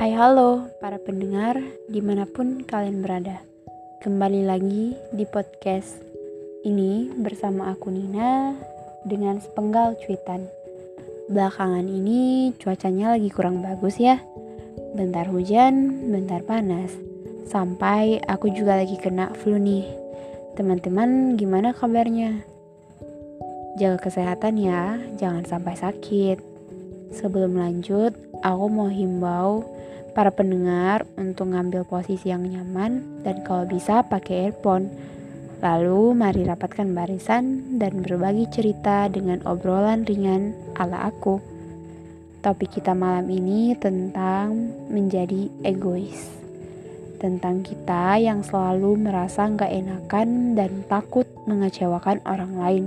Hai halo para pendengar di mana pun kalian berada. Kembali lagi di podcast ini bersama aku Nina dengan sepenggal cuitan. Belakangan ini cuacanya lagi kurang bagus ya. Bentar hujan, bentar panas. Sampai aku juga lagi kena flu nih. Teman-teman gimana kabarnya? Jaga kesehatan ya, jangan sampai sakit. Sebelum lanjut, aku mau himbau para pendengar untuk ngambil posisi yang nyaman dan kalau bisa pakai earphone. Lalu mari rapatkan barisan dan berbagi cerita dengan obrolan ringan ala aku. Topik kita malam ini tentang menjadi egois. Tentang kita yang selalu merasa nggak enakan dan takut mengecewakan orang lain.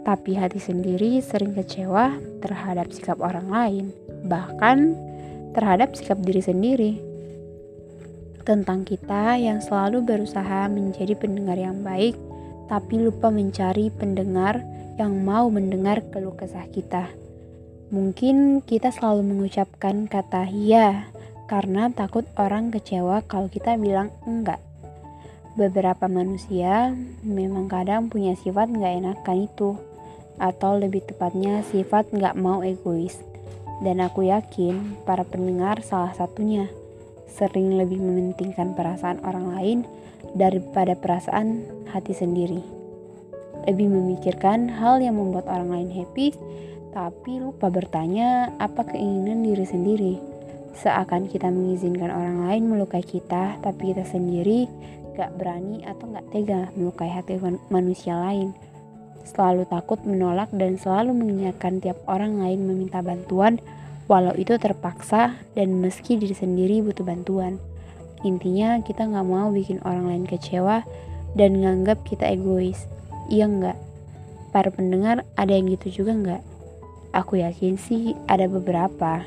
Tapi hati sendiri sering kecewa terhadap sikap orang lain. Bahkan terhadap sikap diri sendiri. Tentang kita yang selalu berusaha menjadi pendengar yang baik, tapi lupa mencari pendengar yang mau mendengar keluh kesah kita. Mungkin kita selalu mengucapkan kata "ya" karena takut orang kecewa kalau kita bilang enggak. Beberapa manusia memang kadang punya sifat nggak enakan itu, atau lebih tepatnya sifat nggak mau egois. Dan aku yakin para pendengar salah satunya sering lebih mementingkan perasaan orang lain daripada perasaan hati sendiri. Lebih memikirkan hal yang membuat orang lain happy, tapi lupa bertanya apa keinginan diri sendiri. Seakan kita mengizinkan orang lain melukai kita, tapi kita sendiri gak berani atau gak tega melukai hati manusia lain selalu takut menolak dan selalu mengingatkan tiap orang lain meminta bantuan walau itu terpaksa dan meski diri sendiri butuh bantuan. Intinya kita nggak mau bikin orang lain kecewa dan nganggap kita egois. Iya nggak? Para pendengar ada yang gitu juga nggak? Aku yakin sih ada beberapa.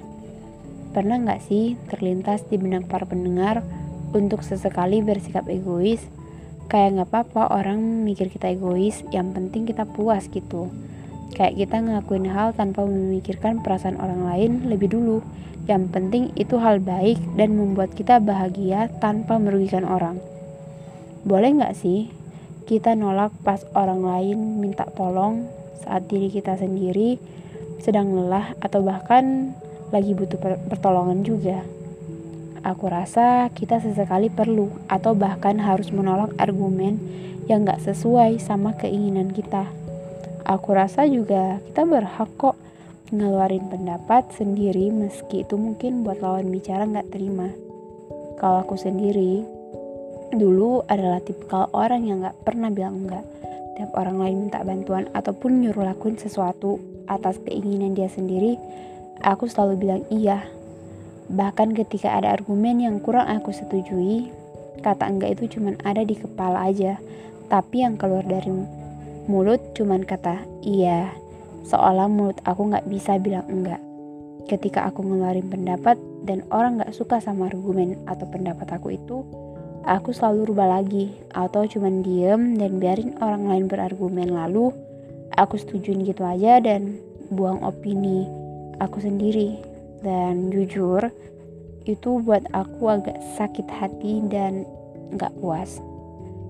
Pernah nggak sih terlintas di benak para pendengar untuk sesekali bersikap egois kayak nggak apa-apa orang mikir kita egois yang penting kita puas gitu. Kayak kita ngelakuin hal tanpa memikirkan perasaan orang lain lebih dulu. Yang penting itu hal baik dan membuat kita bahagia tanpa merugikan orang. Boleh nggak sih kita nolak pas orang lain minta tolong saat diri kita sendiri sedang lelah atau bahkan lagi butuh pertolongan juga. Aku rasa kita sesekali perlu atau bahkan harus menolak argumen yang gak sesuai sama keinginan kita. Aku rasa juga kita berhak kok ngeluarin pendapat sendiri meski itu mungkin buat lawan bicara gak terima. Kalau aku sendiri, dulu adalah tipikal orang yang gak pernah bilang enggak. Tiap orang lain minta bantuan ataupun nyuruh lakuin sesuatu atas keinginan dia sendiri, aku selalu bilang iya Bahkan ketika ada argumen yang kurang aku setujui, kata enggak itu cuma ada di kepala aja, tapi yang keluar dari mulut cuma kata iya, seolah mulut aku nggak bisa bilang enggak. Ketika aku ngeluarin pendapat dan orang nggak suka sama argumen atau pendapat aku itu, aku selalu rubah lagi. Atau cuma diem dan biarin orang lain berargumen lalu aku setujuin gitu aja dan buang opini aku sendiri dan jujur itu buat aku agak sakit hati dan gak puas.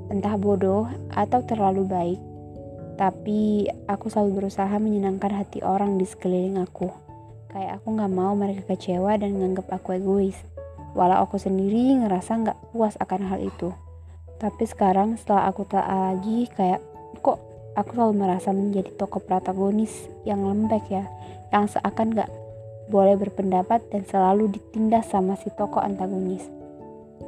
Entah bodoh atau terlalu baik tapi aku selalu berusaha menyenangkan hati orang di sekeliling aku. Kayak aku gak mau mereka kecewa dan menganggap aku egois. Walau aku sendiri ngerasa gak puas akan hal itu. Tapi sekarang setelah aku tak lagi kayak kok aku selalu merasa menjadi tokoh protagonis yang lembek ya yang seakan gak boleh berpendapat dan selalu ditindas sama si tokoh antagonis.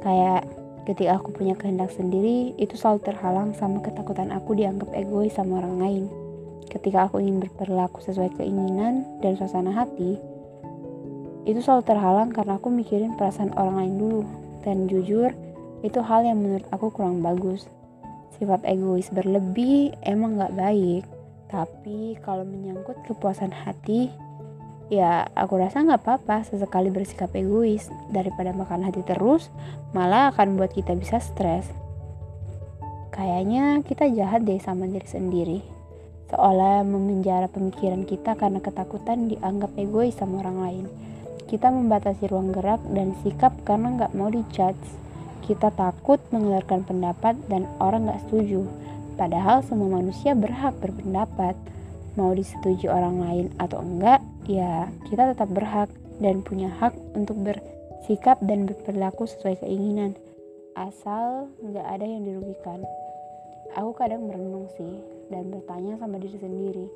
Kayak ketika aku punya kehendak sendiri, itu selalu terhalang sama ketakutan aku dianggap egois sama orang lain. Ketika aku ingin berperilaku sesuai keinginan dan suasana hati, itu selalu terhalang karena aku mikirin perasaan orang lain dulu. Dan jujur, itu hal yang menurut aku kurang bagus. Sifat egois berlebih emang gak baik, tapi kalau menyangkut kepuasan hati, ya aku rasa nggak apa-apa sesekali bersikap egois daripada makan hati terus malah akan buat kita bisa stres kayaknya kita jahat deh sama diri sendiri seolah memenjara pemikiran kita karena ketakutan dianggap egois sama orang lain Kita membatasi ruang gerak dan sikap karena nggak mau dijudge. Kita takut mengeluarkan pendapat dan orang nggak setuju. Padahal semua manusia berhak berpendapat. Mau disetujui orang lain atau enggak, ya kita tetap berhak dan punya hak untuk bersikap dan berperilaku sesuai keinginan. Asal nggak ada yang dirugikan. Aku kadang merenung sih dan bertanya sama diri sendiri.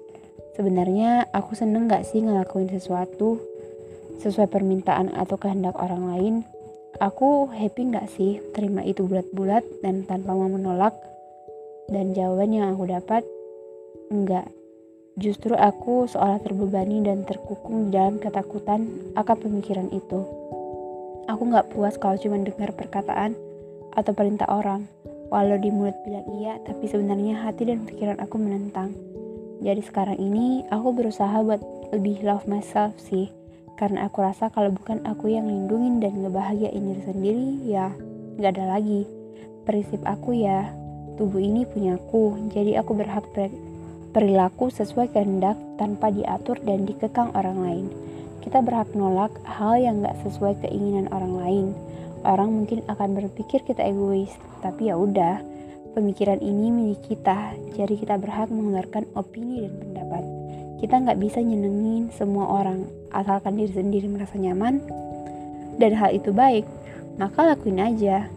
Sebenarnya aku seneng gak sih ngelakuin sesuatu sesuai permintaan atau kehendak orang lain? Aku happy gak sih terima itu bulat-bulat dan tanpa mau menolak? Dan jawaban yang aku dapat, enggak. Justru aku seolah terbebani dan terkukung dalam ketakutan akan pemikiran itu. Aku gak puas kalau cuma dengar perkataan atau perintah orang. Walau di mulut bilang iya, tapi sebenarnya hati dan pikiran aku menentang. Jadi sekarang ini aku berusaha buat lebih love myself sih. Karena aku rasa kalau bukan aku yang lindungin dan ngebahagiain diri sendiri, ya gak ada lagi. Prinsip aku ya, tubuh ini punya aku, jadi aku berhak perilaku sesuai kehendak tanpa diatur dan dikekang orang lain. Kita berhak nolak hal yang gak sesuai keinginan orang lain orang mungkin akan berpikir kita egois, tapi ya udah, pemikiran ini milik kita, jadi kita berhak mengeluarkan opini dan pendapat. Kita nggak bisa nyenengin semua orang, asalkan diri sendiri merasa nyaman, dan hal itu baik, maka lakuin aja.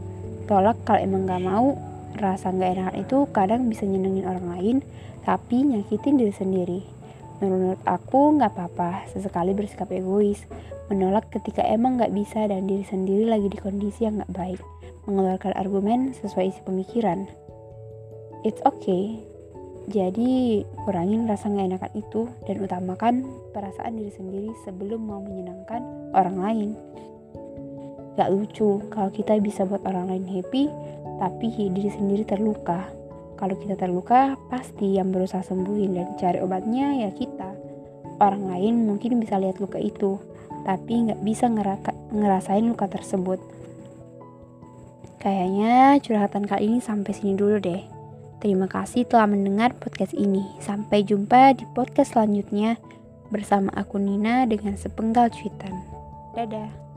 Tolak kalau emang nggak mau, rasa nggak enak itu kadang bisa nyenengin orang lain, tapi nyakitin diri sendiri. Menurut aku nggak apa-apa sesekali bersikap egois, menolak ketika emang nggak bisa dan diri sendiri lagi di kondisi yang nggak baik, mengeluarkan argumen sesuai isi pemikiran. It's okay. Jadi kurangin rasa nggak enakan itu dan utamakan perasaan diri sendiri sebelum mau menyenangkan orang lain. Gak lucu kalau kita bisa buat orang lain happy, tapi diri sendiri terluka. Kalau kita terluka, pasti yang berusaha sembuhin dan cari obatnya ya kita. Orang lain mungkin bisa lihat luka itu, tapi nggak bisa ngerasain luka tersebut. Kayaknya curhatan kali ini sampai sini dulu deh. Terima kasih telah mendengar podcast ini. Sampai jumpa di podcast selanjutnya bersama aku Nina dengan sepenggal cuitan. Dadah.